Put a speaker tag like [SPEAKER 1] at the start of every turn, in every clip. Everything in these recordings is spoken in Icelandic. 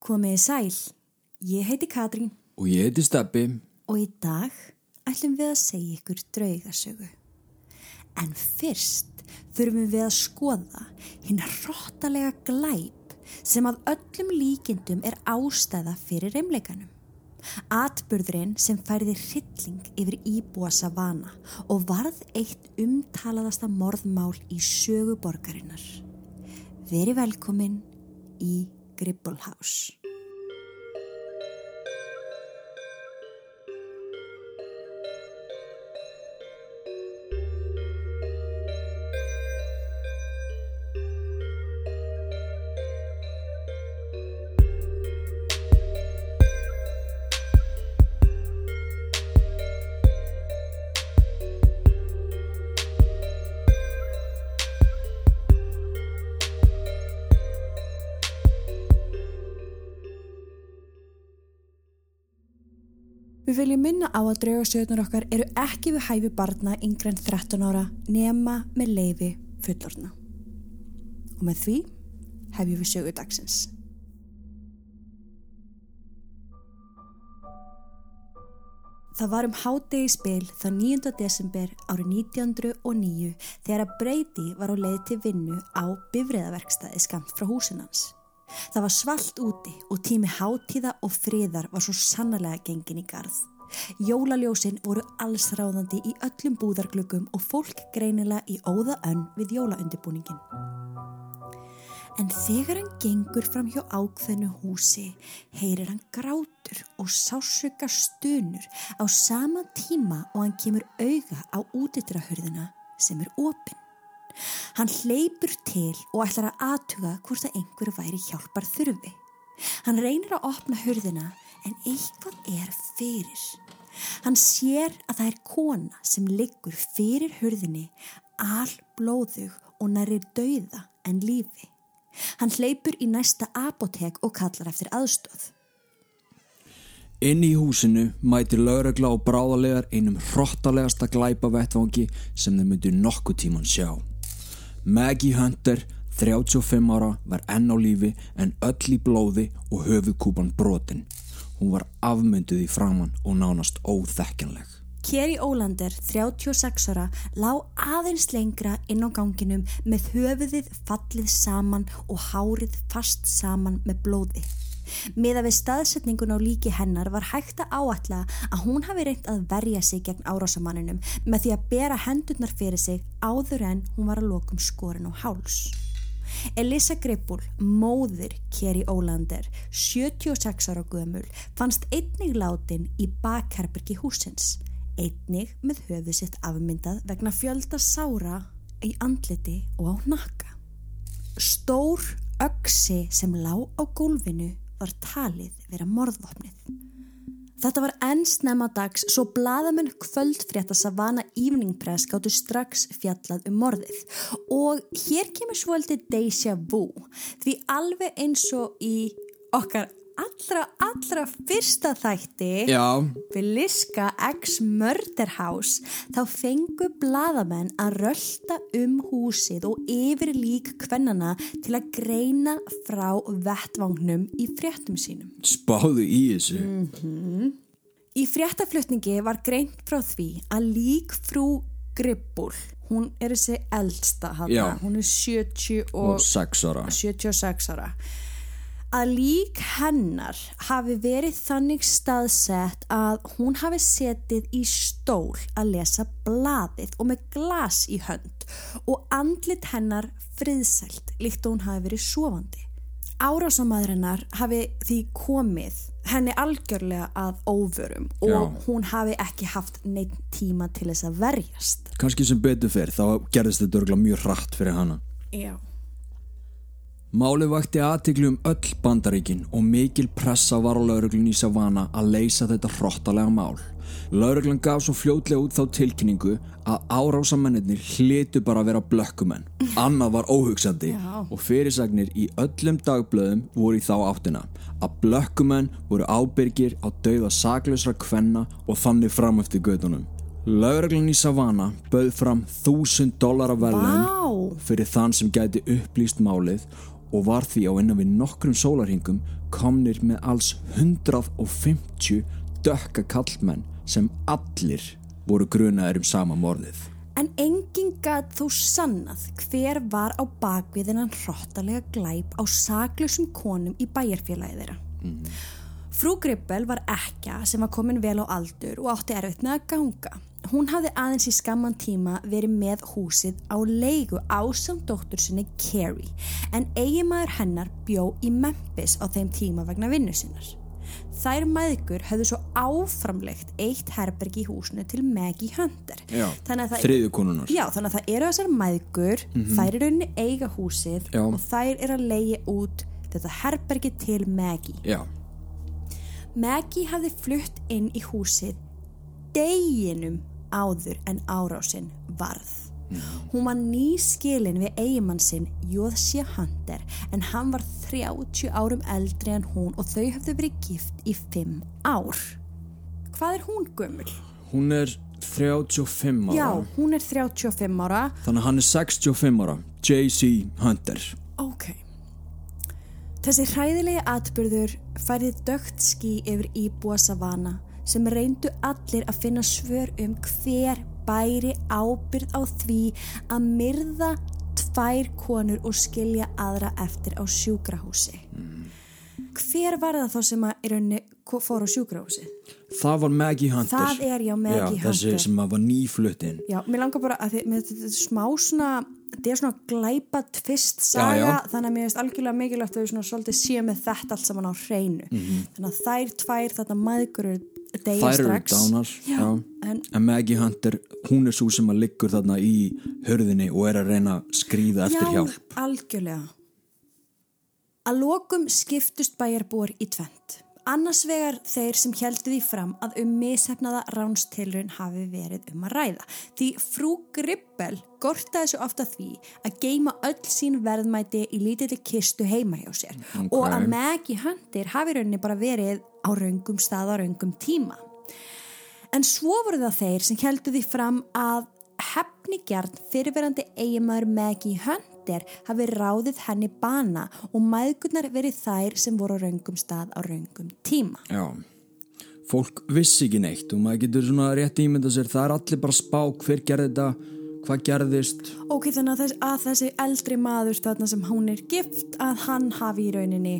[SPEAKER 1] Komiði sæl, ég heiti Katrín
[SPEAKER 2] Og ég heiti Steppi.
[SPEAKER 1] og í dag ætlum við að segja ykkur draugasögu. En fyrst þurfum við að skoða hinn hróttalega glæp sem að öllum líkindum er ástæða fyrir reymleikanum. Atburðurinn sem færði hrylling yfir íbúa Savana og varð eitt umtalaðasta morðmál í sögu borgarinnar. Veri velkomin í Gribble Við viljum minna á að draugasögurnar okkar eru ekki við hæfi barna yngre en 13 ára nema með leifi fullorna. Og með því hefjum við sögu dagsins. Það var um hádegi spil það 9. desember árið 1909 þegar að Breyti var á leið til vinnu á bifriðaverkstæði skamt frá húsinans. Það var svalt úti og tími hátíða og friðar var svo sannarlega gengin í garð. Jólaljósin voru allsráðandi í öllum búðarglöggum og fólk greinilega í óða önn við jólaundibúningin. En þegar hann gengur fram hjá ákveðnu húsi, heyrir hann grátur og sásöka stunur á sama tíma og hann kemur auga á útitrahörðina sem er opinn. Hann hleypur til og ætlar að aðtuga hvort að einhver væri hjálpar þurfi. Hann reynir að opna hörðina en eitthvað er fyrir. Hann sér að það er kona sem liggur fyrir hörðinni all blóðug og nærir dauða en lífi. Hann hleypur í næsta apotek og kallar eftir aðstóð.
[SPEAKER 2] Inn í húsinu mætir lögregla og bráðalegar einum hrottalegasta glæpa vettvangi sem þeir myndu nokkuð tíman sjá. Maggie Hunter, 35 ára, var enn á lífi en öll í blóði og höfuðkúpan brotin. Hún var afmynduð í framann og nánast óþekkanleg.
[SPEAKER 1] Kerry Ólander, 36 ára, lá aðeins lengra inn á ganginum með höfuðið fallið saman og hárið fast saman með blóði. Miða við staðsetningun á líki hennar var hægt að áætla að hún hafi reynt að verja sig gegn árásamanninum með því að bera hendurnar fyrir sig áður en hún var að lokum skorin á háls. Elisa Grippul, móðir Kerry Ólander, 76 ára gömul, fannst einnig látin í bakherbyrgi húsins, einnig með höfuð sitt afmyndað vegna fjölda sára í andliti og á nakka. Stór öksi sem lá á gólfinu var talið vera morðvopnið. Þetta var enn snemma dags svo blaðamenn kvöldfrétta Savannah Evening Press gáttu strax fjallað um morðið og hér kemur svolítið deja vu því alveg eins og í okkar allra, allra fyrsta þætti
[SPEAKER 2] Já,
[SPEAKER 1] við Liska X Murder House þá fengu blaðamenn að rölda um húsið og yfir lík kvennana til að greina frá vettvangnum í fréttum sínum.
[SPEAKER 2] spáðu í þessu.
[SPEAKER 1] Í fréttaflutningi var greint frá því að lík frú Gribbul, hún er þessi eldsta hana,
[SPEAKER 2] Já.
[SPEAKER 1] hún er 70
[SPEAKER 2] Og
[SPEAKER 1] og
[SPEAKER 2] 6 ára.
[SPEAKER 1] 76 ára að lík hennar hafi verið þannig staðsett að hún hafi setið í stól að lesa blaðið og með glas í hönd og andlit hennar friðsælt líkt og hún hafi verið sofandi. Árásamæður hennar hafi því komið henni algjörlega að óvörum og
[SPEAKER 2] Já.
[SPEAKER 1] hún hafi ekki haft neitt tíma til þess að verjast.
[SPEAKER 2] Kanski sem betur fyrr, þá gerðist þetta örgulega mjög hratt fyrir hana.
[SPEAKER 1] Já.
[SPEAKER 2] Málið vakti aðtikli um öll bandaríkin og mikil pressa var á lauruglun í Savannah að leysa þetta hrottalega mál. Lauruglan gaf svo fljótlega út þá tilkynningu að árásamennir hlitu bara að vera blökkumenn. Annað var óhugsandi
[SPEAKER 1] Já.
[SPEAKER 2] og fyrirsagnir í öllum dagblöðum voru í þá áttina að blökkumenn voru ábyrgir á dauða saklausra kvenna og þannig fram eftir gödunum. Lauruglan í Savannah bauð fram þúsund dólar af verðlaun
[SPEAKER 1] Vá!
[SPEAKER 2] fyrir þann sem gæti upplýst málið og var því á innan við nokkrum sólarhingum komnir með alls 150 dökka kallmenn sem allir voru grunaðir um sama morðið.
[SPEAKER 1] En enginn gæt þó sannað hver var á bakviðinan hróttalega glæp á saklusum konum í bæjarfélagi þeirra. Frú Gribbel var ekja sem var komin vel á aldur og átti erfitt með að ganga. Hún hafði aðeins í skamman tíma verið með húsið á leigu ásamt dóttur sinni Carrie en eiginmaður hennar bjó í Memphis á þeim tíma vegna vinnu sinnar. Þær maðgur höfðu svo áframlegt eitt herbergi í húsinu til Maggie Hunter.
[SPEAKER 2] Já, þriðju konunnar.
[SPEAKER 1] Já, þannig að það eru þessar maðgur, þær eru rauninni eiga húsið
[SPEAKER 2] Já.
[SPEAKER 1] og þær eru að leiði út þetta herbergi til Maggie.
[SPEAKER 2] Já,
[SPEAKER 1] Maggie hafði flutt inn í húsið deginum áður en árásinn varð. Hún var nýskilin við eigimann sinn Jóðsja Hunter en hann var 30 árum eldri en hún og þau höfðu verið gift í 5 ár. Hvað er hún gömul?
[SPEAKER 2] hún er 35 ára.
[SPEAKER 1] Já, hún er 35 ára.
[SPEAKER 2] Þannig að hann er 65 ára. J.C. Hunter.
[SPEAKER 1] Þessi hræðilegi atbyrður færði dögt skí yfir íbúa Savannah sem reyndu allir að finna svör um hver bæri ábyrð á því að myrða tvær konur og skilja aðra eftir á sjúkrahúsi. Hver var það þá sem að í rauninni ko- fór á sjúkrahúsi?
[SPEAKER 2] Það var Maggie Hunter.
[SPEAKER 1] Það er, já, Maggie
[SPEAKER 2] já, Þessi
[SPEAKER 1] Hunter.
[SPEAKER 2] sem að var nýfluttinn.
[SPEAKER 1] Já, mér langar bara að þetta er smá svona, þetta er svona glæpa tvist
[SPEAKER 2] Já,
[SPEAKER 1] saga,
[SPEAKER 2] já.
[SPEAKER 1] þannig að mér finnst algjörlega mikilvægt að við svona svolítið séum með þetta allt saman á hreinu. Þannig að þær tvær þetta maðgur
[SPEAKER 2] eru
[SPEAKER 1] strax.
[SPEAKER 2] dánar.
[SPEAKER 1] Já, en
[SPEAKER 2] En Maggie Hunter, hún er svo sem að liggur þarna í hörðinni og er að reyna að skrýða eftir
[SPEAKER 1] já,
[SPEAKER 2] hjálp.
[SPEAKER 1] algjörlega. Að lokum skiptust bæjarbúar í tvent. Annars vegar þeir sem heldu því fram að um mishefnaða ránstilrun hafi verið um að ræða. Því frú Gribbel gortaði svo ofta því að geima öll sín verðmæti í lítilli kistu heima hjá sér
[SPEAKER 2] Ok.
[SPEAKER 1] og að Maggie Hunter hafi rauninni bara verið á raungum stað á raungum tíma. En svo voru það þeir sem heldu því fram að hefnigjarn fyrirverandi eiginmaður Maggie Hunter hafi ráðið henni bana og maðgurnar verið þær sem voru á raungum stað á raungum tíma.
[SPEAKER 2] Já. Fólk vissi ekki neitt og maður getur svona rétt ímynda sér. Það er allir bara spá hver gerði þetta, hvað gerðist.
[SPEAKER 1] Ok, þannig að, þess, að þessi eldri maður þarna sem hún er gift að hann hafi í rauninni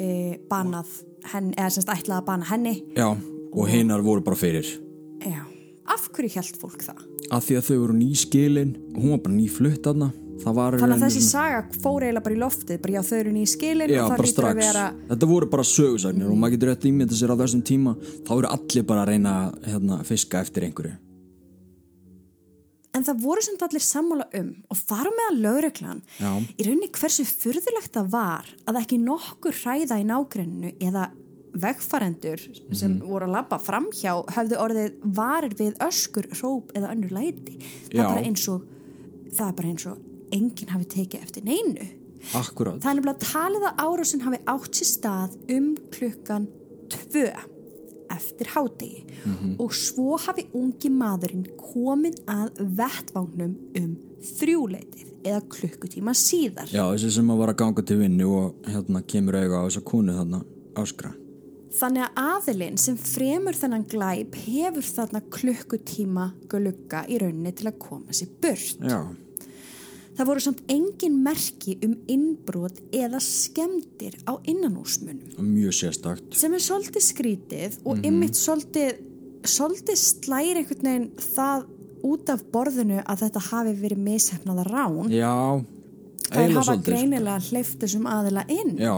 [SPEAKER 1] e, banað henni, eða semst ætlað að bana henni.
[SPEAKER 2] Já, og hinnar voru bara fyrir.
[SPEAKER 1] Já. Af hverju held fólk það?
[SPEAKER 2] Af því að þau voru nýskilin og hún var bara nýflutt þarna. Það
[SPEAKER 1] Þannig að þessi saga fór eiginlega bara í loftið, bara já þau eru nýja skilin
[SPEAKER 2] Já,
[SPEAKER 1] og það lítur
[SPEAKER 2] strax.
[SPEAKER 1] að vera
[SPEAKER 2] Þetta voru bara sögursagnir og maður getur rétt ímynda sér á þessum tíma þá eru allir bara að reyna að hérna, fiska eftir einhverju.
[SPEAKER 1] En það voru samt allir sammála um og þar á meðal lögreglan
[SPEAKER 2] Já.
[SPEAKER 1] í rauninni hversu furðulegt það var að ekki nokkur hræða í nágrenninu eða vegfarendur sem
[SPEAKER 2] Mhm.
[SPEAKER 1] voru að labba framhjá höfðu orðið varir við öskur, hróp eða önnur læti. Það
[SPEAKER 2] Já.
[SPEAKER 1] bara eins og það er bara eins og enginn hafi tekið eftir neinu.
[SPEAKER 2] Akkurát.
[SPEAKER 1] Það er nefnilega talið að árásin hafi átt sér stað um klukkan tvö eftir hádegi og svo hafi ungi maðurinn komið að vettvangnum um þrjúleitið eða klukkutíma síðar.
[SPEAKER 2] Já, þessi sem að var að ganga til vinnu og hérna kemur auga á þessa konu þarna áskra.
[SPEAKER 1] Þannig að aðilinn sem fremur þennan glæp hefur þarna klukkutíma glugga í rauninni til að koma sér burt.
[SPEAKER 2] Já,
[SPEAKER 1] Það voru samt engin merki um innbrot eða skemmtir á innanúsmunum.
[SPEAKER 2] mjög sérstakt.
[SPEAKER 1] sem er svolítið skrítið og ymmit svolítið, svolítið slæri einhvern veginn það út af borðinu að þetta hafi verið mishefnaða rán
[SPEAKER 2] Já,
[SPEAKER 1] það
[SPEAKER 2] eiginlega
[SPEAKER 1] hafa
[SPEAKER 2] svolítið. sko.
[SPEAKER 1] greinilega hleyft þessum aðila inn
[SPEAKER 2] Já,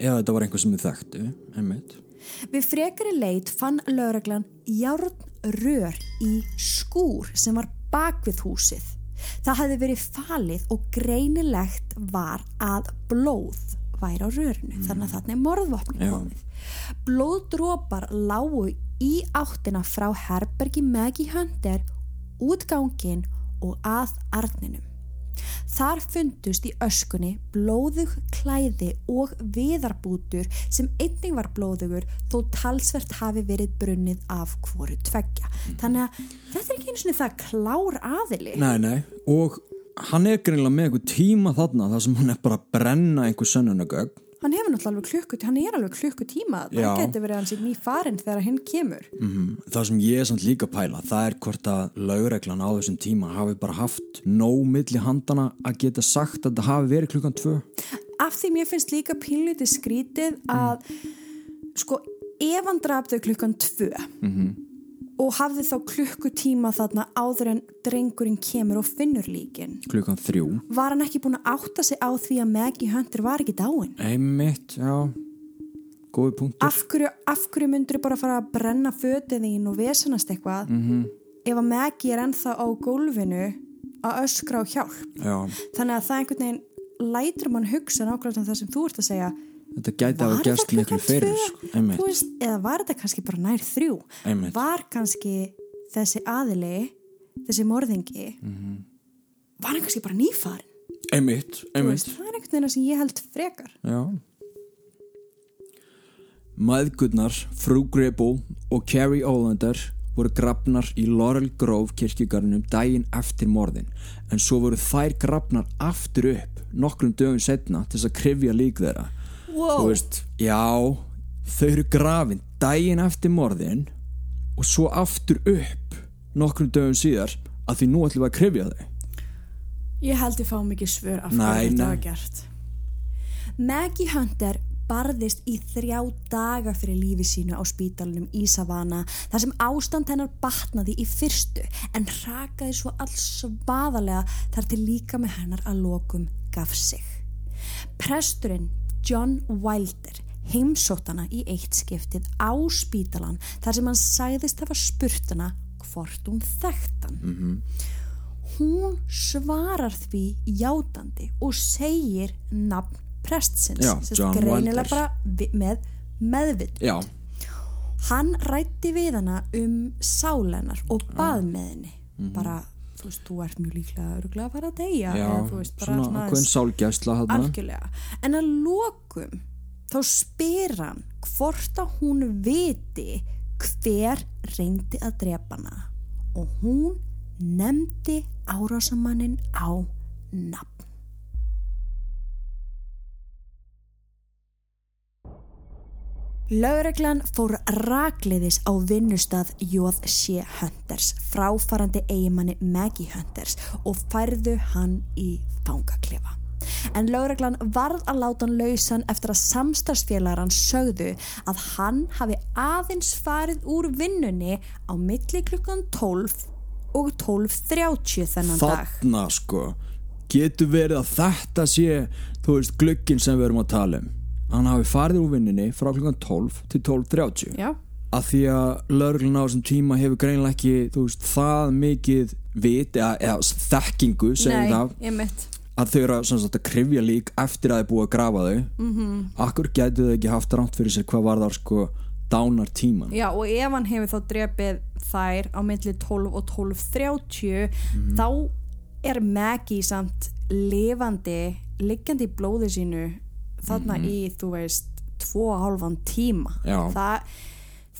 [SPEAKER 2] eða þetta var einhver sem við þekktu, einmitt.
[SPEAKER 1] við frekari leit fann lögreglan járnrör í skúr sem var bak við húsið það hefði verið falið og greinilegt var að blóð væri á rörinu þannig að þarna er morðvopni
[SPEAKER 2] Já.
[SPEAKER 1] komið blóðdrópar lágu í áttina frá herbergi Maggie Hunter út gangin og að arninum. Þar fundust í öskunni blóðug klæði og viðarbútur sem einnig var blóðugur þó talsvert hafi verið brunnið af hvoru tveggja. Þannig að þetta er ekki eins og það klár aðili.
[SPEAKER 2] Nei, nei, og hann er greinilega með einhver tíma þarna þar sem hann er bara að brenna einhver sönnunagögg
[SPEAKER 1] hann hefur náttúrulega alveg klukkutíma hann er alveg klukkutíma það getur verið hans í ný farin þegar hinn kemur.
[SPEAKER 2] Mm, það sem ég er samt líka pæla það er hvort að lögreglan á þessum tíma hafi bara haft nóg milli handana að geta sagt að það hafi verið klukkan tvö.
[SPEAKER 1] Af því mér finnst líka pínlítið skrítið að sko ef hann draf þau klukkan tvö og hafði þá klukkutíma þarna áður en drengurinn kemur og finnur líkin.
[SPEAKER 2] Klukkan þrjú.
[SPEAKER 1] Var hann ekki búin að átta sig á því að Maggie Hunter var ekki dáin?
[SPEAKER 2] Einmitt, já. Góði punktur.
[SPEAKER 1] Af hverju, af hverju myndur bara fara að brenna fötið þín og vesenast eitthvað -hmm. ef að Maggie er ennþá á gólfinu að öskra á hjálp?
[SPEAKER 2] Já,
[SPEAKER 1] þannig að það einhvern veginn lætur mann hugsa nákvæmlega það sem þú ert að segja
[SPEAKER 2] þetta gæti að hafa
[SPEAKER 1] þetta
[SPEAKER 2] miklu fyrir sko.
[SPEAKER 1] veist, eða var þetta kannski bara nær þrjú
[SPEAKER 2] Einmitt.
[SPEAKER 1] var kannski þessi aðili þessi morðingi
[SPEAKER 2] Mhm.
[SPEAKER 1] var hann kannski bara nýfarin
[SPEAKER 2] einmitt, einmitt.
[SPEAKER 1] veist, það er einhvern veginn sem ég held frekar
[SPEAKER 2] Já. Maðgurnar, frú Gribble og Carrie Olander voru grafnar í Laurel Grove kirkjugarnum daginn eftir morðin en svo voru þær grafnar aftur upp nokkrum dögum setna til þess að krifja lík þeirra
[SPEAKER 1] wow.
[SPEAKER 2] Veist, já, þau eru grafin daginn eftir morðin og svo aftur upp nokkrum dögum síðar að því nú ætlum við að krifja þau
[SPEAKER 1] ég held ég fá mikið svör af hverju þetta var gert Maggie Hunter barðist í þrjá daga fyrir lífi sínu á spítalunum í Savannah þar sem ástand hennar batnaði í fyrstu en rakaði svo alls svaðalega þar til líka með hennar að lokum gaf sig. Presturinn John Wilder heimsótt hana í eitt skiptið á spítalan þar sem hann sagðist hafa spurt hana hvort hún þekkt hann. Hún svarar því játandi og segir nafn prestsins
[SPEAKER 2] Já, John
[SPEAKER 1] greinilega
[SPEAKER 2] Wilder.
[SPEAKER 1] bara með meðvitt.
[SPEAKER 2] Já,
[SPEAKER 1] Hann rætti við hana um sálennar og bað með henni. Bara, þú veist, þú ert mjög líklega örgulega að fara að deyja.
[SPEAKER 2] Já,
[SPEAKER 1] eða, veist,
[SPEAKER 2] svona
[SPEAKER 1] svona
[SPEAKER 2] þarna.
[SPEAKER 1] Algjörlega. En að lokum þá spyr hann hvort að hún viti hver reyndi að drepa hana. Og hún nefndi árásamannin á nafn Lögreglan fór rakliðis á vinnustað J.C. Hunters, fráfarandi eigimanni Maggie Hunters og færðu hann í fangaklefa. En lögreglan varð að láta hann lausan eftir að samstagsfélagar hann sögðu að hann hafi aðeins farið úr vinnunni á milli klukkan 12 og 12.30 þennan dag.
[SPEAKER 2] Þarna sko Getur verið að þetta sé Þú veist glögginn sem við erum að tala um Hann hafi farið úr vinninni frá klukkan 12 til 12.30
[SPEAKER 1] Já,
[SPEAKER 2] Af því að lögreglun á þessum tíma hefur greinlega ekki veist það mikið vit eða, eða þekkingu segjum það að þau eru að, að krifja lík eftir að þau búið að grafa þau. Mm. -hmm. Akkur getur þau ekki haft ránt fyrir sér hvað var þar sko dánar tíman
[SPEAKER 1] Já, og ef hann hefur þá drepið þær á milli 12 og 12.30 þá er Maggie samt lifandi, liggjandi í blóði sínu þarna í, þú veist, tvo og hálfan tíma.
[SPEAKER 2] Já.
[SPEAKER 1] Það,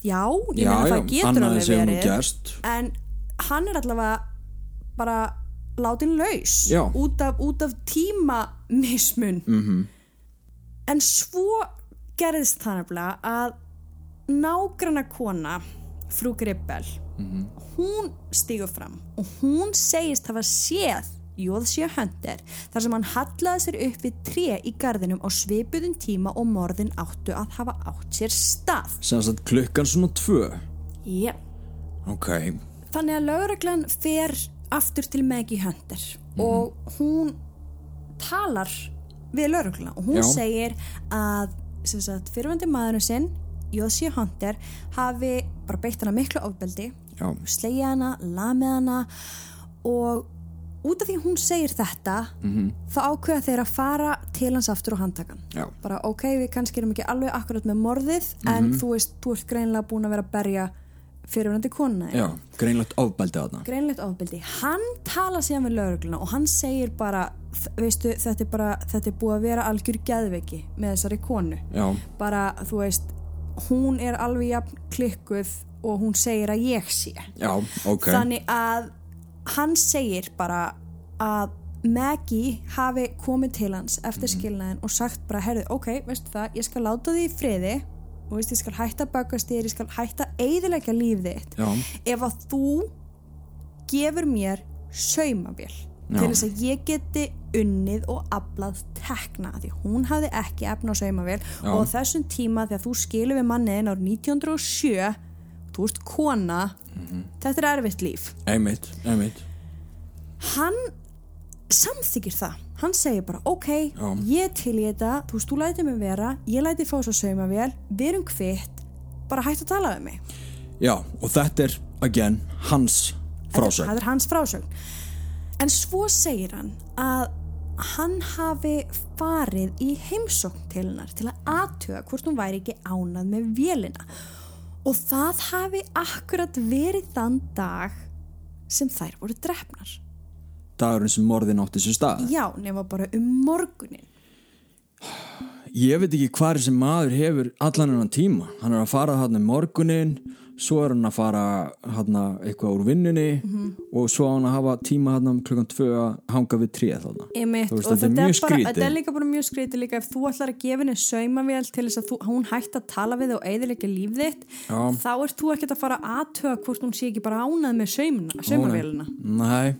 [SPEAKER 1] já, ég meina það getur alveg verið. En hann er allavega bara látin laus út af, út af tímamismun.
[SPEAKER 2] mm -hmm.
[SPEAKER 1] En svo gerðist það nefnilega að nágranna kona, frú Gribbel, hún stígur fram og hún segist hafa séð Jóðsjö Hunter þar sem hann hallaði sér upp við tré í gardinum á svipuðum tíma og morðin áttu að hafa átt sér stað.
[SPEAKER 2] sem sagt klukkan svona tvö
[SPEAKER 1] Yep.
[SPEAKER 2] Ok,
[SPEAKER 1] Þannig að lögreglan fer aftur til Maggie Hunter og hún talar við lögregluna og hún
[SPEAKER 2] Já.
[SPEAKER 1] segir að sagt, fyrirvændi maðurinn sinn Jóðsjö Hunter hafi bara beitt hana miklu ofbeldi
[SPEAKER 2] já,
[SPEAKER 1] slegið hana, lamið hana og út af því hún segir þetta þá ákveða þeir að fara til hans aftur og handtakan.
[SPEAKER 2] Já,
[SPEAKER 1] bara ok, við kannski erum ekki alveg akkurat með morðið en þú veist, þú ert greinlega búin að vera að berja fyrirvændi konuna
[SPEAKER 2] já greinlegt ofbeldi þarna.
[SPEAKER 1] Greinlegt ofbeldi. Hann tala síðan við laurugluna og hann segir bara veistu, þetta er bara þetta er búið að vera algjör geðveiki með þessari konu.
[SPEAKER 2] Já,
[SPEAKER 1] bara, þú veist hún er alveg jafn klikkuð og hún segir að ég sé.
[SPEAKER 2] Já, ok.
[SPEAKER 1] Þannig að hann segir bara að Maggie hafi komið til hans eftir skilnaðin og sagt bara, herðu, ok, veistu það, ég skal láta því friði og veist, ég skal hætta að bakast þér, ég skal hætta að eyðilegja líf þitt
[SPEAKER 2] Já.
[SPEAKER 1] ef að þú gefur mér saumavél
[SPEAKER 2] Já.
[SPEAKER 1] til þess að ég geti unnið og aflað tekna því hún hafði ekki efna á saumavél
[SPEAKER 2] Já.
[SPEAKER 1] og þessum tíma þegar þú skilur við manniðin árið 1907 þú ert kona þetta er erfitt líf.
[SPEAKER 2] Einmitt, einmitt.
[SPEAKER 1] Hann samþykir það. Hann segir bara ok,
[SPEAKER 2] Já.
[SPEAKER 1] ég til í þetta. Þú veist, þú lætið mig vera, ég lætið fá svo saumavél við erum kvitt, bara hægt að tala við mig.
[SPEAKER 2] Já, og þetta er, again, hans frásögn.
[SPEAKER 1] það er hans frásögn. En svo segir hann að hann hafi farið í heimsókn til hennar til að aðtuga hvort hún væri ekki ánað með vélina. og það hafi akkurat verið þann dag sem þær voru drefnar
[SPEAKER 2] Dagurinn sem morðin átti sér stað.
[SPEAKER 1] Já, nema bara um morgunin
[SPEAKER 2] Ég veit ekki hvað sem maður hefur allan hennan tíma. Hann er að fara hann um morgunin Svo er hann að fara hann eitthvað úr vinnunni
[SPEAKER 1] Mhm.
[SPEAKER 2] Og svo hann að hafa tíma hann klukkan tvö að hanga við tríð þarna.
[SPEAKER 1] Einmitt,
[SPEAKER 2] Þú veist,
[SPEAKER 1] og
[SPEAKER 2] þetta er
[SPEAKER 1] líka bara mjög skrítið líka ef þú ætlar að gefa henni saumavél til þess að þú, hún hætti að tala við og eðilegja líf þitt
[SPEAKER 2] Já.
[SPEAKER 1] þá ert þú ekkert að fara að aðtöga hvort hún sé ekki bara ánað með saumna, saumavélina.
[SPEAKER 2] Nei,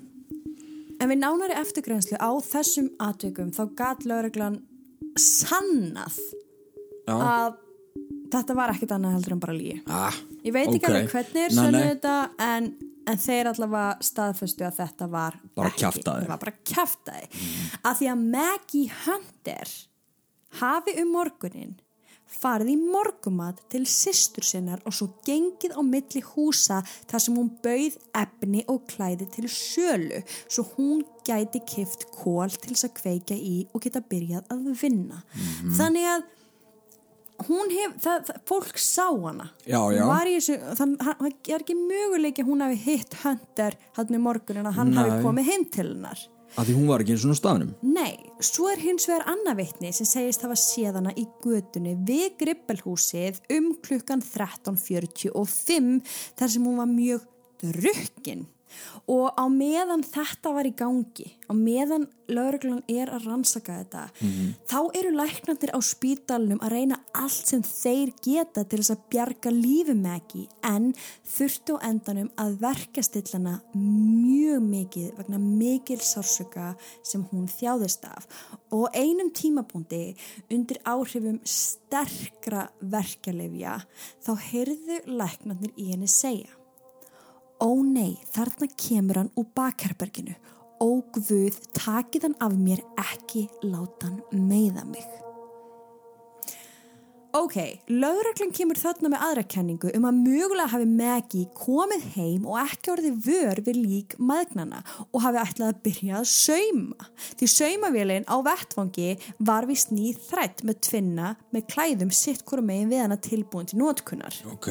[SPEAKER 1] en við nánari eftirgrænslu á þessum aðtökum þá gat lögreglan sannað
[SPEAKER 2] já
[SPEAKER 1] að þetta var ekkert annað heldur en bara lígi
[SPEAKER 2] ah,
[SPEAKER 1] ég veit ekki
[SPEAKER 2] ok.
[SPEAKER 1] alveg hvernig er
[SPEAKER 2] Nei, nei.
[SPEAKER 1] þetta en, en þeir allavega staðfestu að þetta var
[SPEAKER 2] Bara
[SPEAKER 1] kjaftaði mm. að því að Maggie Hunter hafi um morgunin farið í morgumat til systur sinnar og svo gengið á milli húsa þar sem hún bauð efni og klæði til sölu svo hún gæti kift kól til þess að kveika í og geta byrjað að vinna
[SPEAKER 2] Mhm.
[SPEAKER 1] þannig að hún hef, það, það, fólk sá hana
[SPEAKER 2] Já, já.
[SPEAKER 1] þessu, þann, það er ekki möguleiki að hún hafi hitt Hunter hann í morgunin að hann
[SPEAKER 2] Nei.
[SPEAKER 1] hafi komið heim til hennar
[SPEAKER 2] að því hún var ekki eins og staðnum.
[SPEAKER 1] Nei, svo er hins vegar annað vitni sem segist hafa séð hana í götunni við Grippelhúsið um klukkan 13.45 þar sem hún var mjög drukkin og á meðan þetta var í gangi á meðan lauruglan er að rannsaka þetta þá eru læknandir á spítalunum að reyna allt sem þeir geta til þess að bjarga lífi Maggie en þurftu á endanum að verka stillana mjög mikið vegna mikil sársöka sem hún þjáðist af. Og einum tímabúndi undir áhrifum sterkra verkjalefja þá heyrðu læknandir í henni segja Ó nei, þarna kemur hann úr bakherberginu. Ó guð, takið hann af mér ekki, láta hann meiða mig. Ok, lögreglan kemur þarna með aðra kenningu um að mögulega hafi Maggie komið heim og ekki orðið vör við lík maðgnana og hafi ætlað að byrja að sauma. Því saumavélinn á vettvangi var vist nýð þrætt með tvinna með klæðum sitt hvora megin við hana tilbúin til notkunar.
[SPEAKER 2] Ok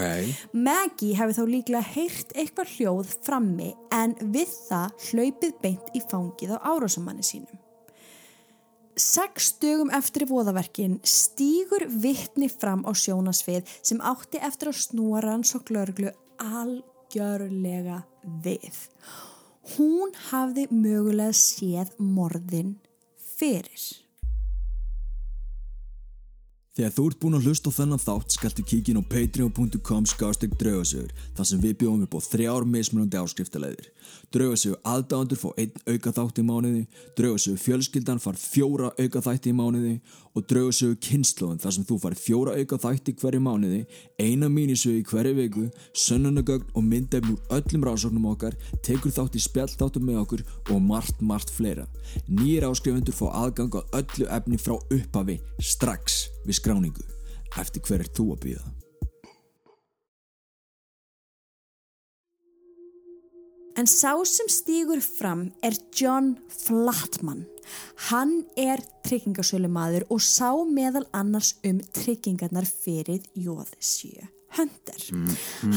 [SPEAKER 1] Maggie hefði þá líklega heyrt eitthvað hljóð frammi en við það hlaupið beint í fangið á árásamanni sínum. Seks dögum eftir voðaverkin stígur vittni fram á sjónasvið sem átti eftir að snúa rannsók lögreglu algjörlega við. Hún hafði mögulega séð morðin fyrir.
[SPEAKER 2] Þegar þú ert búinn að hlusta á þennan þátt skaltu kíkin á patreon.com skástrík draugasögur þar sem við bjóðum upp á þrjár mismunandi áskriftaleiðir. Draugasögur aðdándur fá einn auka þátt í mánuði, draugasögur fjölskyldan far fjóra auka þætti í mánuði og draugasögur kynnslóðin þar sem þú far fjóra auka þætti hverju mánuði, eina mínisögu hverju viku, sönnunagögn og myndefn úr öllum rásóknum okkar, tekur þátt í spjallþáttum með okkur og margt, margt fleira. Nýjir áskrifundur fá aðgang á öllu efni frá upphafi strax við skráningu. Eftir hver er þú að býða?
[SPEAKER 1] En sá sem stígur fram er John Flatman. Hann er tryggingasölumadur og sá meðal annars um tryggingarnar fyrir Jóðsjö Hunter.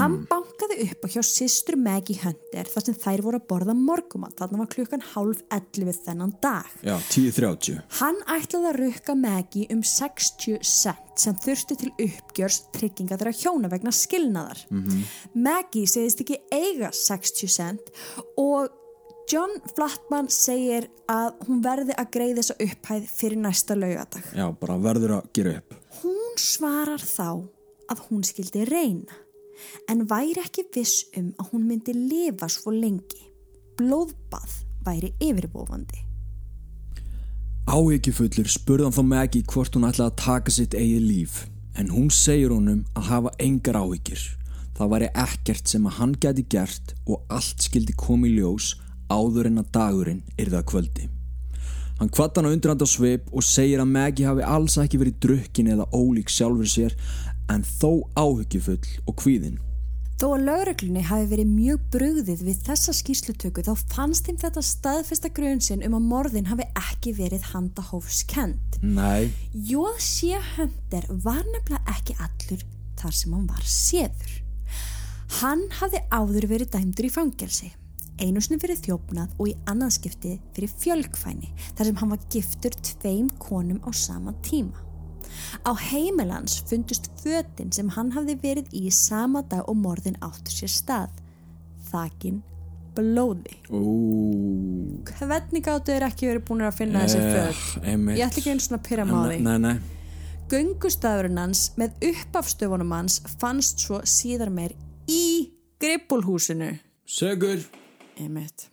[SPEAKER 1] Hann bankaði upp á hjá systur Maggie Hunter þar sem þær voru að borða morgumat. Þarna var klukkan hálf 11 þennan dag.
[SPEAKER 2] Já, 10.30.
[SPEAKER 1] Hann ætlaði að rukka Maggie um 60 cent sem þurfti til uppgjörs trygginga þeirra hjóna vegna skilnaðar. Maggie segist ekki eiga 60 cent og John Flatman segir að hún verði að greiða þessa upphæð fyrir næsta laugadag.
[SPEAKER 2] Já, bara verður að gera upp.
[SPEAKER 1] Hún svarar þá að hún skildi reyna en væri ekki viss um að hún myndi lifa svo lengi. Blóðbað væri yfirbófandi.
[SPEAKER 2] Áhyggjufullur spurði hann þá Maggie hvort hún ætlaði að taka sitt eigið líf en hún segir honum að hafa engar áhyggjur. Það væri ekkert sem að hann geti gert og allt skildi komið ljós áður en að dagurinn yrða kvöldi. Hann kvatt hann á undirhand á sveip og segir að Maggie hafi alls ekki verið drukkin eða ólík sjálfur sér en þó áhyggjufull og kvíðinn.
[SPEAKER 1] Þó að lögreglunni hafi verið mjög brugðið við þessa skýslutöku þá fannst þeim þetta staðfesta grunnsinn um að morðin hafi ekki verið handahófskend.
[SPEAKER 2] Nei,
[SPEAKER 1] Jóð sé höndir var nefnilega ekki allur þar sem hann var séður. Hann hafði áður verið dæmdur í fangelsi. Einu sinni fyrir þjófnað og í annanskipti fyrir fjölkfæni þar sem hann var giftur tveim konum á sama tíma. Á heimilans fundust fötin sem hann hafði verið í sama dag og morðin áttur sér stað. Þakin blóði.
[SPEAKER 2] Ú,
[SPEAKER 1] Hvernig gáttu þeir ekki verið búin að finna þessi
[SPEAKER 2] Eh,
[SPEAKER 1] föt?
[SPEAKER 2] einmitt.
[SPEAKER 1] Ég ætla ekki einu svona að pyrra máði.
[SPEAKER 2] Nei, nei,
[SPEAKER 1] Göngustafurinn hans með uppafstöfunum hans fannst svo síðar meir í grippulhúsinu.
[SPEAKER 2] Sögur
[SPEAKER 1] Einmitt.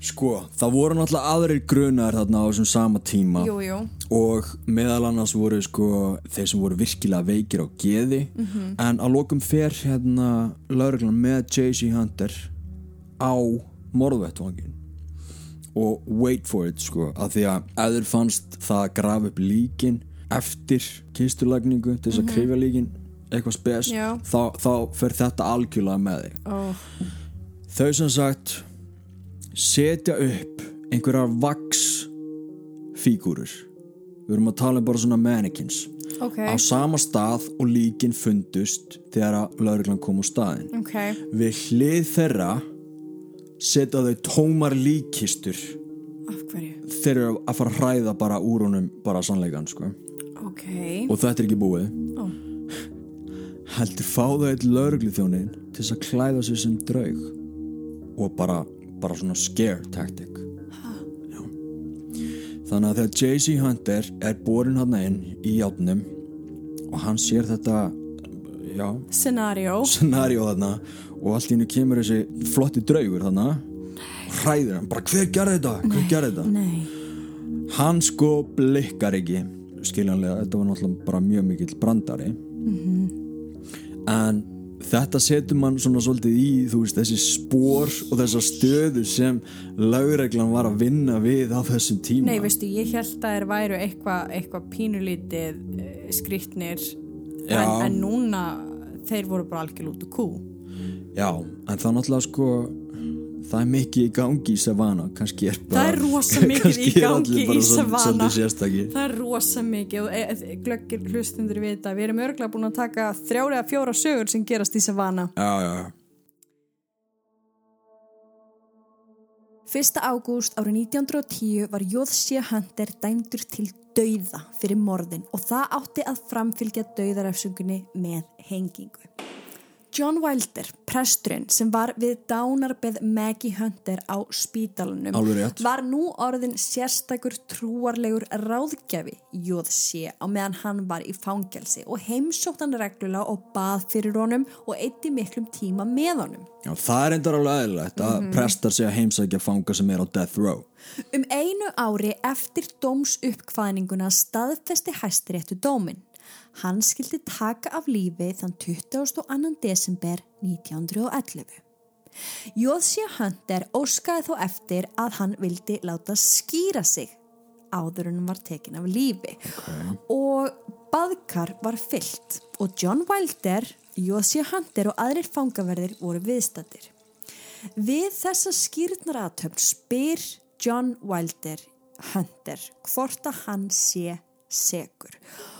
[SPEAKER 2] Sko, það voru náttúrulega aðrir grunar þarna á þessum sama tíma
[SPEAKER 1] Jú, jú.
[SPEAKER 2] og meðal annars voru sko þeir sem voru virkilega veikir á geði en að lokum fer hérna lauruglan með J.C. Hunter á morðvettvangin og wait for it sko að því að þeir fannst það að grafa upp líkin eftir kisturlagningu til þess að krifja líkin eitthvað spes þá, þá fer þetta algjörlega með þig
[SPEAKER 1] Oh.
[SPEAKER 2] þau sem sagt setja upp einhverjar vaks fígúrur við erum að tala um bara svona mannequins
[SPEAKER 1] Ok,
[SPEAKER 2] á sama stað og líkin fundust þegar að lauruglan kom á staðin
[SPEAKER 1] ok.
[SPEAKER 2] við hlið þeirra setja þau tómar líkistur
[SPEAKER 1] Af hverju?
[SPEAKER 2] þeir eru að fara að hræða bara úr honum bara sannleikan sko
[SPEAKER 1] Ok.
[SPEAKER 2] og þetta er ekki búið
[SPEAKER 1] Ó.
[SPEAKER 2] heldur fá þau eitt laurugluþjónin til þess að klæða sig sem draug og bara, bara svona scare tactic Já. þannig að þegar J.C. Hunter er borin hann inn í játnum og hann sér þetta já,
[SPEAKER 1] Scenario.
[SPEAKER 2] scenario þarna og allt í hennu kemur þessi flotti draugur þarna hræðir hann, bara hver gerði þetta hver gerði þetta
[SPEAKER 1] Nei.
[SPEAKER 2] hann sko blikkar ekki skiljanlega, þetta var náttúrulega bara mjög mikill brandari en þetta setur mann svona svolítið í þú veist þessi spór og þessa stöðu sem lögreglan var að vinna við á þessum tíma.
[SPEAKER 1] Nei, veistu, ég held að þeir væru eitthvað eitthva pínulítið uh, skrýtnir. En, en núna þeir voru bara algjör út og kú.
[SPEAKER 2] já, en það náttúrulega sko það er mikið í gangi í Savannah kannski er bara
[SPEAKER 1] Það er rosa mikið í gangi í
[SPEAKER 2] sérstakir
[SPEAKER 1] Það er rosa mikið og e e glöggir hlustundur vita. Við erum örglega búin að taka þrjári að fjóra sögur sem gerast í Savannah.
[SPEAKER 2] já, já, já
[SPEAKER 1] 1. ágúst árið 1910 var Jóðsjö Hunter dæmdur til dauða fyrir morðin og það átti að framfylgja dauðarefsungunni með hengingu. John Wilder, presturinn sem var við dánarbeð Maggie Hunter á spítalunum var nú orðin sérstakur trúarlegur ráðgjafi Jóðsjö á meðan hann var í fangelsi og heimsótt hann reglulega og bað fyrir honum og eitti miklum tíma með honum.
[SPEAKER 2] Já, það er endar alveg eðlilegt að prestar sig að heimsækja fanga sem er á death row.
[SPEAKER 1] Um einu ári eftir dóms uppkvæðninguna staðfesti hæstiréttu dómin. Hann skildi taka af lífi þann 22. desember 1911. Jóðsja Hunter óskaði þó eftir að hann vildi láta skýra sig áður en hann var tekin af lífi og baðkar var fyllt og John Wilder, Jóðsja Hunter og aðrir fangaverðir voru viðstattir. Við þessa skýrnaratöfn spyr John Wilder Hunter hvort að hann sé segur og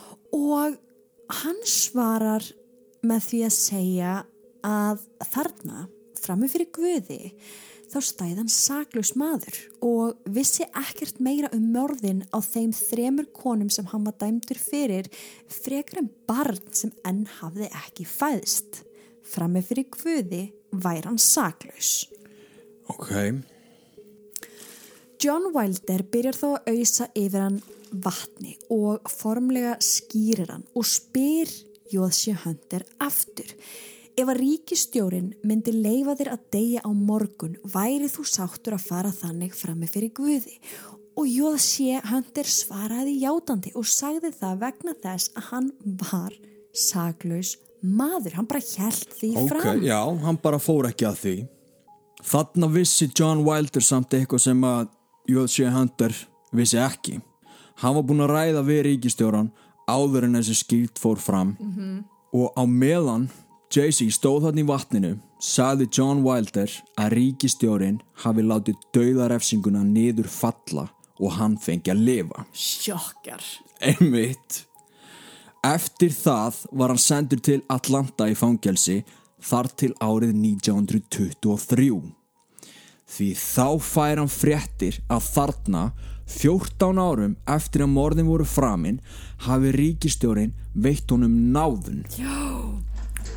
[SPEAKER 1] hann svarar með því að segja að þarna frammi fyrir Guði þá stæði hann saklaus maður og vissi ekkert meira um morðin á þeim þremur konum sem hann var dæmdur fyrir frekar en barn sem enn hafði ekki fæðst. Frammi fyrir Guði væri hann saklaus.
[SPEAKER 2] Ok,
[SPEAKER 1] John Wilder byrjar þó að auðsa yfir hann vatni og formlega skýrir hann og spyr Jóðsjö Hunter aftur. Ef að ríkistjórin myndi leifa þér að deyja á morgun væri þú sáttur að fara þannig frammi fyrir Guði og Jóðsjö Hunter svaraði játandi og sagði það vegna þess að hann var saglaus maður, hann bara held því
[SPEAKER 2] Ok,
[SPEAKER 1] fram.
[SPEAKER 2] já, hann bara fór ekki að því Þarna vissi John Wilder samt eitthvað sem að J.C. Hunter vissi ekki Hann var búinn að ræða við ríkistjóran áður en þessi skýrt fór fram og á meðan Jay-Z stóð þarna í vatninu sagði John Wilder að ríkistjórin hafi látið dauðarefsinguna niður falla og hann fengi að lifa
[SPEAKER 1] Sjokkar.
[SPEAKER 2] Einmitt. Eftir það var hann sendur til Atlanta í fangelsi þar til árið 1923. Því þá fær hann fréttir að þarna 14 árum eftir að morðin voru framinn hafi ríkistjórin veitt honum náðun. Já.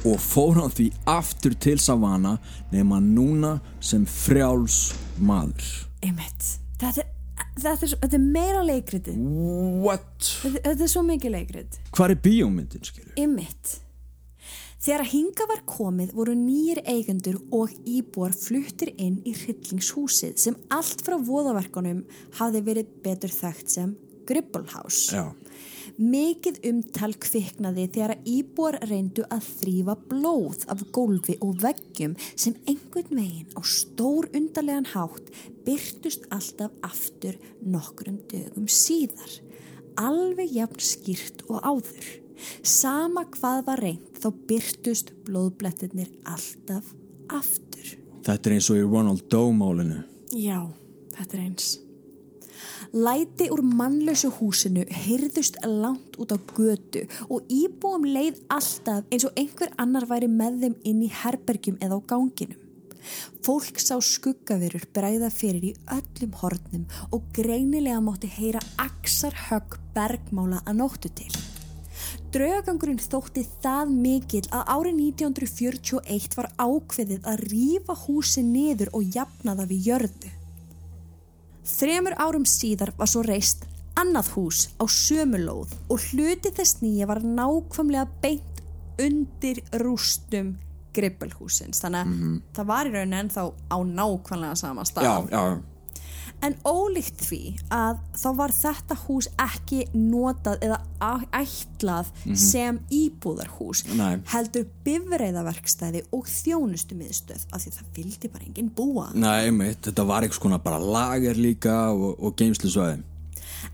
[SPEAKER 2] Og fór hann því aftur til Savannah nema núna sem frjáls maður.
[SPEAKER 1] Einmitt. Þetta, þetta, er, svo- þetta er meira leikritið.
[SPEAKER 2] What?
[SPEAKER 1] Þetta, þetta er svo mikið leikrit.
[SPEAKER 2] Hvar er bíómyndin, skilur?
[SPEAKER 1] Einmitt. Þegar að hinga var komið voru nýjir eigendur og íbúar fluttir inn í hryllingshúsið sem allt frá voðaverkunum hafði verið betur þekkt sem.
[SPEAKER 2] Já.
[SPEAKER 1] Mikið umtal kviknaði þegar að íbúar reyndu að þrýfa blóð af gólfi og veggjum sem einhvern veginn á stór undarlegan hátt byrtust alltaf aftur nokkrum dögum síðar. Alveg jafn skýrt og áður. Sama hvað var reynd þá byrtust blóðblettirnir alltaf aftur.
[SPEAKER 2] Þetta er eins og í Ronald Doe málinu.
[SPEAKER 1] Já, þetta er eins. Læti úr mannlausu húsinu hyrðust langt út á götu og íbúum leið alltaf eins og einhver annar væri með þeim inn í herbergjum eða á ganginum. Fólk sá skuggaverur bræða fyrir í öllum hornum og greinilega mátti heyra aksar högg bergmála að nóttu til. Draugangurinn þótti það mikill að árið 1941 var ákveðið að rífa húsi niður og jafna það við jörðu. Þremur árum síðar var svo reist annað hús á sömulóð og hluti þess nýja var nákvæmlega beint undir rústum grippelhúsins. Þannig að það var í rauninni ennþá á nákvæmlega sama stað.
[SPEAKER 2] Já, já,
[SPEAKER 1] En ólíkt því að þá var þetta hús ekki notað eða ætlað sem íbúðarhús
[SPEAKER 2] Nei.
[SPEAKER 1] heldur bifreiðaverkstæði og þjónustumiðstöð af því það vildi bara enginn búa.
[SPEAKER 2] Nei, einmitt, þetta var eitthvað svona bara lager líka og, og geimslusvæði.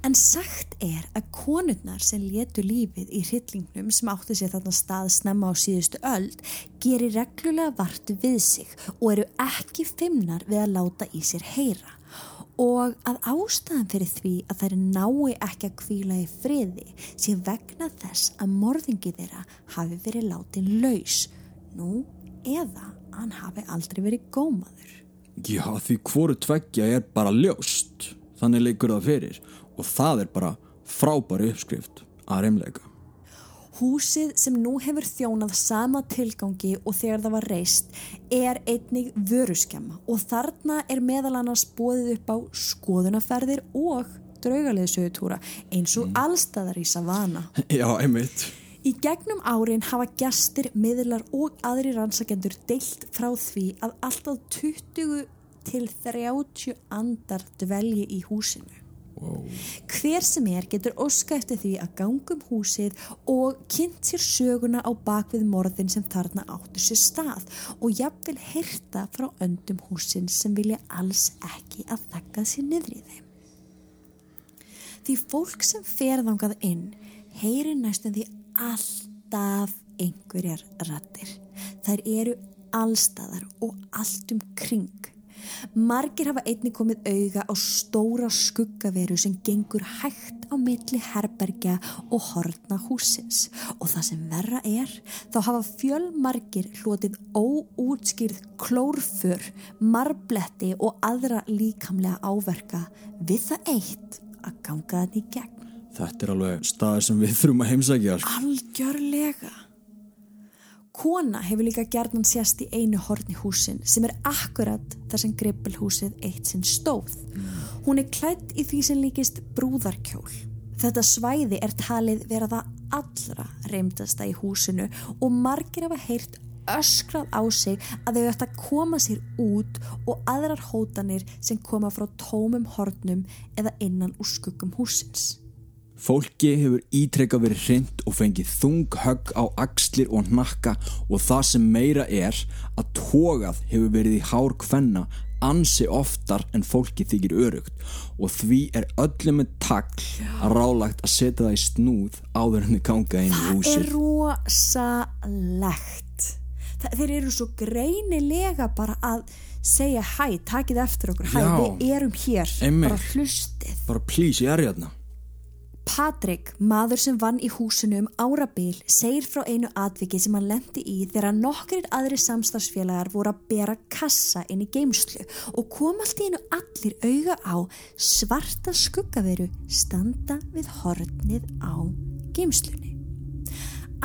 [SPEAKER 1] En sagt er að konurnar sem letu lífið í hryllingnum sem átti sér þarna stað snemma á síðustu öld gerir reglulega vart við sig og eru ekki fimmnar við að láta í sér heyra. Og að ástæðan fyrir því að þær nái ekki að kvíla í friði sé vegna þess að morðingi þeirra hafi verið látin laus. Nú, eða hann hafi aldrei verið gómaður.
[SPEAKER 2] Já, því hvoru tveggja er bara ljóst. Þannig leikur það fyrir. Og það er bara frábæri uppskrift að reymleika.
[SPEAKER 1] Húsið sem nú hefur þjónað sama tilgangi og þegar það var reist er einnig vöruskemma og þarna er meðal annars bóðið upp á skoðunaferðir og draugaleðsögutúra eins og allstaðar í Savana.
[SPEAKER 2] Já, einmitt.
[SPEAKER 1] Í gegnum árin hafa gestir, miðlar og aðri rannsakendur deilt frá því að alltaf 20 til 30 andar dvelji í húsinu.
[SPEAKER 2] Wow.
[SPEAKER 1] Hver sem er getur óska eftir því að gangum húsið og kynnt sér söguna á bakvið morðin sem þarna áttu sér stað og jafnvel heyrta frá öndum húsin sem vilja alls ekki að þakka sér niður í þeim. Því fólk sem fer þangað inn heyrir næstum því alltaf einhverjar rattir. Þær eru allstaðar og allt um kring. Margir hafa einni komið auga á stóra skuggaveru sem gengur hægt á milli herbergja og hortna húsins og það sem verra er þá hafa fjölmargir hlotið óútskýrð klórfur, marbletti og aðra líkamlega áverka við það eitt að ganga þannig í gegn.
[SPEAKER 2] Þetta er alveg staður sem við þurfum að heimsækja. sko.
[SPEAKER 1] Algjörlega. Kona hefur líka gerðan sérst í einu horni húsin sem er akkurat þar sem grippelhúsið eitt sinn stóð. Hún er klætt í því sem líkist brúðarkjól. Þetta svæði er talið vera það allra reymdasta í húsinu og margir hafa heyrt öskrað á sig að þau ætti að koma sér út og aðrar hótanir sem koma frá tómum hornum eða innan úr skuggum húsins.
[SPEAKER 2] Fólki hefur ítrekka verið hrind og fengið þung högg á axlir og hnakka og það sem meira er að tógað hefur verið í hár kvenna ansi oftar en fólki þykir örugt og því er öllum með takl að rálagt að setja það í snúð áður en þið ganga inn í
[SPEAKER 1] Það
[SPEAKER 2] húsið.
[SPEAKER 1] er rosalegt. Það, þeir eru svo greinilega bara að segja hæ, takið eftir okkur, hæ, við erum hér,
[SPEAKER 2] Einmitt.
[SPEAKER 1] bara hlustið.
[SPEAKER 2] Bara please, ég er hérna.
[SPEAKER 1] Patrik, maður sem vann í húsinu um árabil, segir frá einu atviki sem hann lendi í þegar nokkrir aðri samstarfsfélagar voru að bera kassa inn í geimslu og kom allt í einu allir auga á svarta skuggaveru standa við hornið á geimslunni.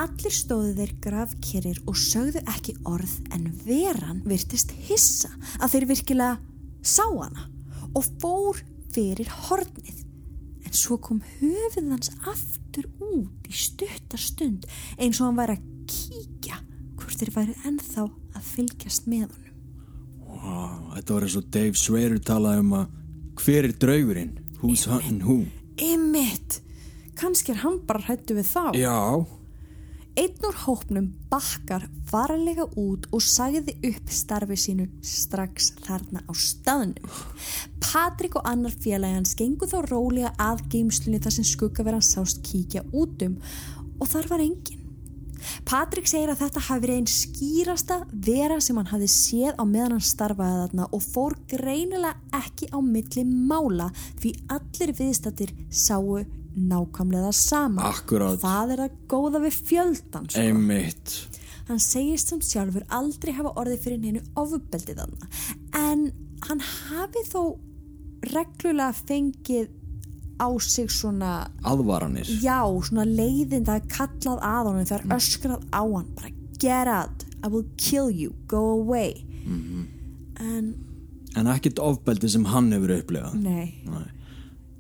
[SPEAKER 1] Allir stóðu þeir grafkerir og sögðu ekki orð en veran virtist hissa að þeir virkilega sá hana og fór fyrir hornið. Svo kom höfuð hans aftur út í stutta stund eins og hann væri að kíkja hvort þeir væri ennþá að fylgjast með honum.
[SPEAKER 2] Wow, þetta var eins og Dave Swearer talaði um að hver er draugurinn? Who's hunting who?
[SPEAKER 1] Ymmit! Kannski er hann bara hrættu við þá.
[SPEAKER 2] Já,
[SPEAKER 1] Einn úr hópnum bakkar varlega út og sagði upp starfi sínu strax þarna á staðnum. Patrik og annar félagi hans gengu þá rólega að geimslunni þar sem skuggaverðan sást kíkja út um og þar var enginn. Patrik segir að þetta hafi verið einn skýrasta vera sem hann hafi séð á meðan hann starfaði þarna og fór greinilega ekki á milli mála því allir viðstattir sáu nákvæmlega sama.
[SPEAKER 2] Akkúrat.
[SPEAKER 1] Það er að góða við fjöldan sko.
[SPEAKER 2] einmitt.
[SPEAKER 1] Hann segist samt sjálfur aldrei hafa orðið fyrir neinu ofbeldið þarna en hann hafi þó reglulega fengið á sig svona
[SPEAKER 2] Aðvaranir.
[SPEAKER 1] já, svona leiðin það er kallað að honum, það er öskrað á hann bara get out, I will kill you go away en
[SPEAKER 2] En ekkert ofbeldi sem hann hefur upplegað.
[SPEAKER 1] nei
[SPEAKER 2] Nei.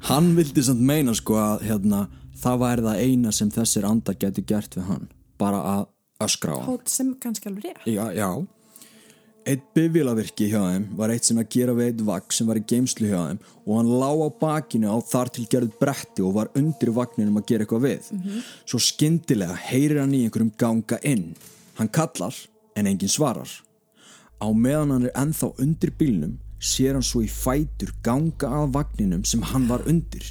[SPEAKER 2] Hann vildi samt meina sko að hérna, það væri það eina sem þessir andar getur gert við hann. Bara að öskra á hann.
[SPEAKER 1] hótt sem kannski alveg rétt
[SPEAKER 2] Já, já. Eitt bifvélavirki hjá þeim var eitt sem að gera við eitt vagn sem var í geimslu hjá þeim og hann lá á bakinu á þar til gerð bretti og var undir vagninum að gera eitthvað við. Svo skyndilega heyrir hann í einhverjum ganga inn. Hann kallar en enginn svarar. Á meðan hann er ennþá undir bílnum sér hann svo í fætur ganga að vagninum sem hann var undir.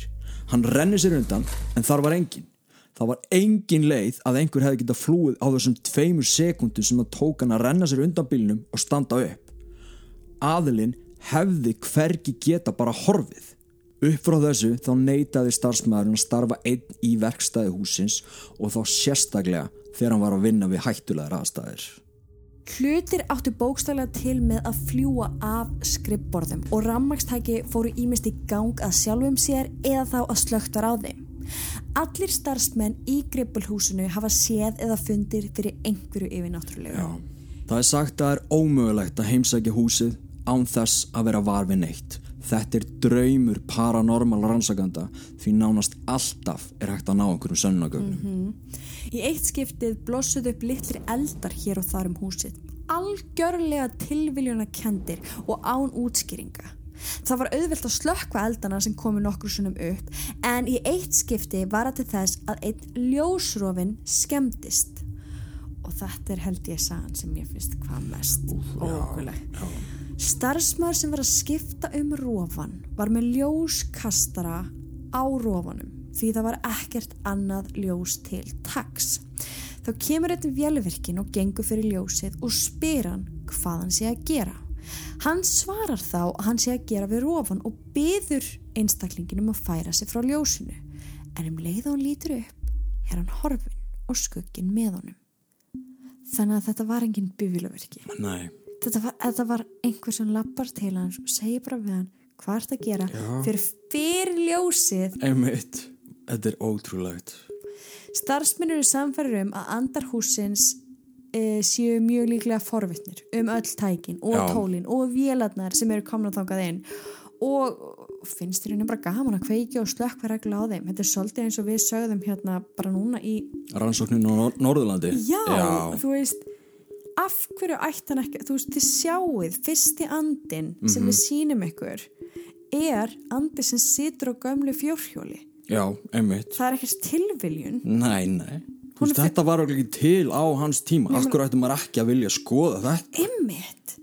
[SPEAKER 2] Hann rennir sér undan en þar var enginn. Það var engin leið að einhver hefði getað flúið á þessum tveimur sekundum sem það tók hann að renna sér undan bílnum og standa upp. Aðilinn hefði hvergi geta bara horfið. Upp frá þessu þá neitaði starfsmæðurinn að starfa einn í verkstæði húsins og þá sérstaklega þegar hann var að vinna við hættulegar aðstæðir.
[SPEAKER 1] Hlutir áttu bókstælega til með að fljúa af skrippborðum og rammagstæki fóru ímest í gang að sjálfum sér eða þá að slögtar á þeim. Allir starfsmenn í grippulhúsinu hafa séð eða fundir fyrir einhverju yfirnáttúrulegu.
[SPEAKER 2] Það er sagt að það er ómögulegt að heimsækja húsið án þess að vera var við neitt. Þetta er draumur paranormal rannsakanda því nánast alltaf er hægt að ná einhverjum sönnagögnum.
[SPEAKER 1] Í eitt skiptið blossuð upp litlir eldar hér og þar um húsið. Algjörlega tilviljuna kendir og án útskýringa. Það var auðvelt að slökkva eldana sem komu nokkur sunnum upp en í eitt skipti var það til þess að einn ljósrofin skemmtist. Og þetta er held ég sagan sem ég finnst hvað mest ógulegt. Starfsmaður sem var að skipta um rofan var með ljóskastara á rofanum því það var ekkert annað ljós til tax. Þá kemur þetta vélverkin og gengur fyrir ljósið og spyr hann hvað hann sé að gera. Hann svarar þá að hann sé að gera við rofan og byður einstaklinginum að færa sig frá ljósinu. En um leið og hann lítur upp er hann horfin og skuggin með honum. Þannig að þetta var engin bifílaverki.
[SPEAKER 2] Nei,
[SPEAKER 1] Þetta var, þetta var einhver sem lappar til hans og segir bara við hann hvað er þetta að gera
[SPEAKER 2] Já.
[SPEAKER 1] fyrir fyrir ljósið.
[SPEAKER 2] einmitt. Þetta er ótrúlegt.
[SPEAKER 1] Starfsmennur eru samfærir um að andar húsins e, séu mjög líklega forvittnir um öll tækin og
[SPEAKER 2] Já.
[SPEAKER 1] tólin og vélarnar sem eru komna þangað inn og finnst þér henni bara gaman að kveiki og slökkva regla á þeim þetta er svolítið eins og við sögðum hérna bara núna í
[SPEAKER 2] Rannsóknin á Nor Norðurlandi
[SPEAKER 1] Já, þú veist af hverju ætti hann ekki þú veist, þið sjáuð, fyrsti andin sem við sýnum ykkur er andi sem situr á gömlu fjórhjóli.
[SPEAKER 2] Já, einmitt.
[SPEAKER 1] Það er ekkert tilviljun.
[SPEAKER 2] Nei, nei. Veist, Þetta var ekki til á hans tíma. Af hverju ætti maður ekki að vilja skoða þetta?
[SPEAKER 1] Einmitt.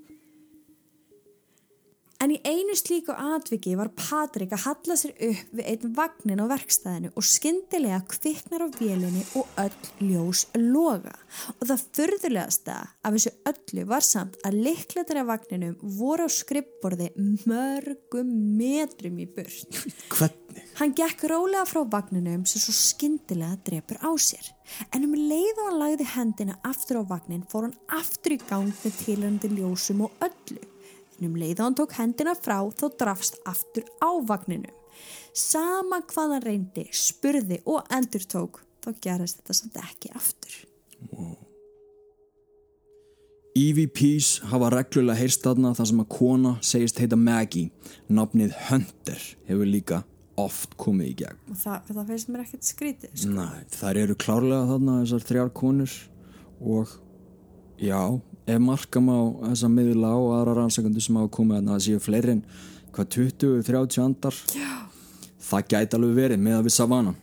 [SPEAKER 1] En í einu slíku atviki var Patrik að halla sér upp við einn vagnin á verkstæðinu og skyndilega kviknar á vélinni og öll ljós loga. Og það furðulegasta af þessu öllu var samt að liklatir af vagninum voru á skrippborði mörgum metrum í burt.
[SPEAKER 2] Hvernig?
[SPEAKER 1] Hann gekk rólega frá vagninum sem svo skyndilega drepur á sér. En um leið og hann lagði hendina aftur á vagnin fór hann aftur í gang með tilhörandi ljósum og öllu. Um leið og hann tók hendina frá þó drafst aftur á vagninum. Sama hvað hann reyndi, spurði og endur tók, þá gerist þetta samt ekki aftur.
[SPEAKER 2] EVPs hafa reglulega heyrst þarna þar sem að kona segist heita Maggie Nafnið Hunter hefur líka oft komið í gegn
[SPEAKER 1] Og það, það finnst mér ekkert skrítið. Sko.
[SPEAKER 2] Nei, þær eru klárlega þarna þessar þrjár konur og já, ef markam á þessa miðla og aðra rannsækundu sem hafa komið þarna það séu fleiri en hvað 20-30 andar já. það gæti alveg verið með að við savana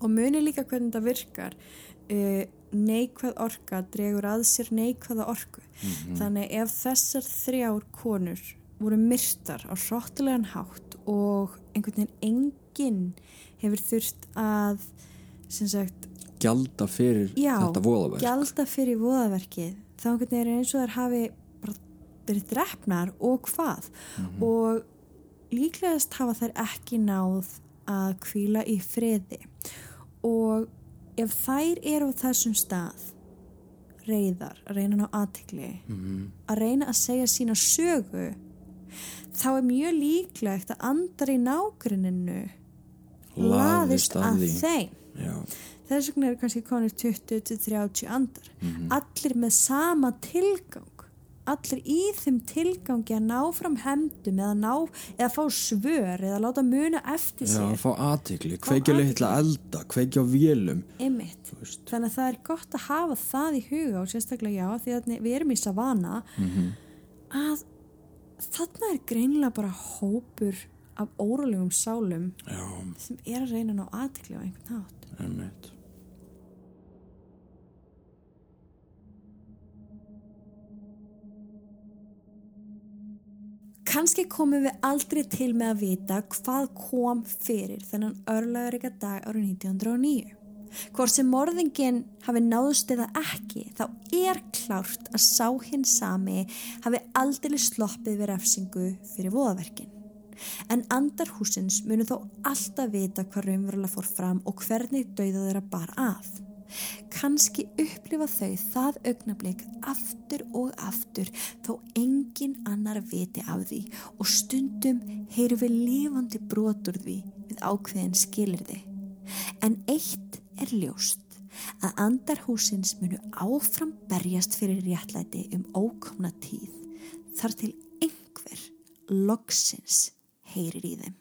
[SPEAKER 1] Og muni líka hvernig þetta virkar. Uh, neikvæð orka dregur að sér neikvæða orku. Þannig ef þessar þrjár konur voru myrtar á hróttulegan hátt og einhvern veginn enginn hefur þurft að sem sagt,
[SPEAKER 2] Gjalda fyrir
[SPEAKER 1] já,
[SPEAKER 2] þetta voðaverk
[SPEAKER 1] gjalda fyrir voðaverkið þá er eins og þær hafi bara verið drefnar og hvað. Og líklegast hafa þær ekki náð að kvíla í friði. Og ef þær eru á þessum stað reyðar, að reyna að ná aðtikli að reyna að segja sína sögu þá er mjög líklegt að andar í nágruninu laðist að þeim.
[SPEAKER 2] Já,
[SPEAKER 1] þess vegna eru kannski konir 20-30 andar. Allir með sama tilgang. Allir í þeim tilgangi að ná fram hemdum eða, ná, eða fá svör eða láta muna eftir sér.
[SPEAKER 2] fá aðtikli, kveikja litla elda, kveikja vélum.
[SPEAKER 1] Þannig að það er gott að hafa það í huga og sérstaklega já því að við erum í savana að þarna er greinilega bara hópur af órólegum sálum
[SPEAKER 2] Já,
[SPEAKER 1] sem er að reyna að ná aðtekli á einhvern hátt.
[SPEAKER 2] Einmitt
[SPEAKER 1] Kanski komum við aldrei til með að vita hvað kom fyrir þennan örlagarika dag árið 1909. Hvort sem morðingin hafi náðust eða ekki, þá er klárt að sá hinn sami hafi aldrei sloppið við refsingu fyrir voðaverkin. En andarhúsins munu þó alltaf vita hvað raunverulega fór fram og hvernig dauða þeirra bar að. Kanski upplifa þau það augnablik aftur og aftur þó engin annar viti af því og stundum heyrum við lifandi brotur því við ákveðin skilirði. En eitt er ljóst að andarhúsins munu áfram berjast fyrir réttlæti um ókomna tíð þar til einhver loksins heyrir í þeim.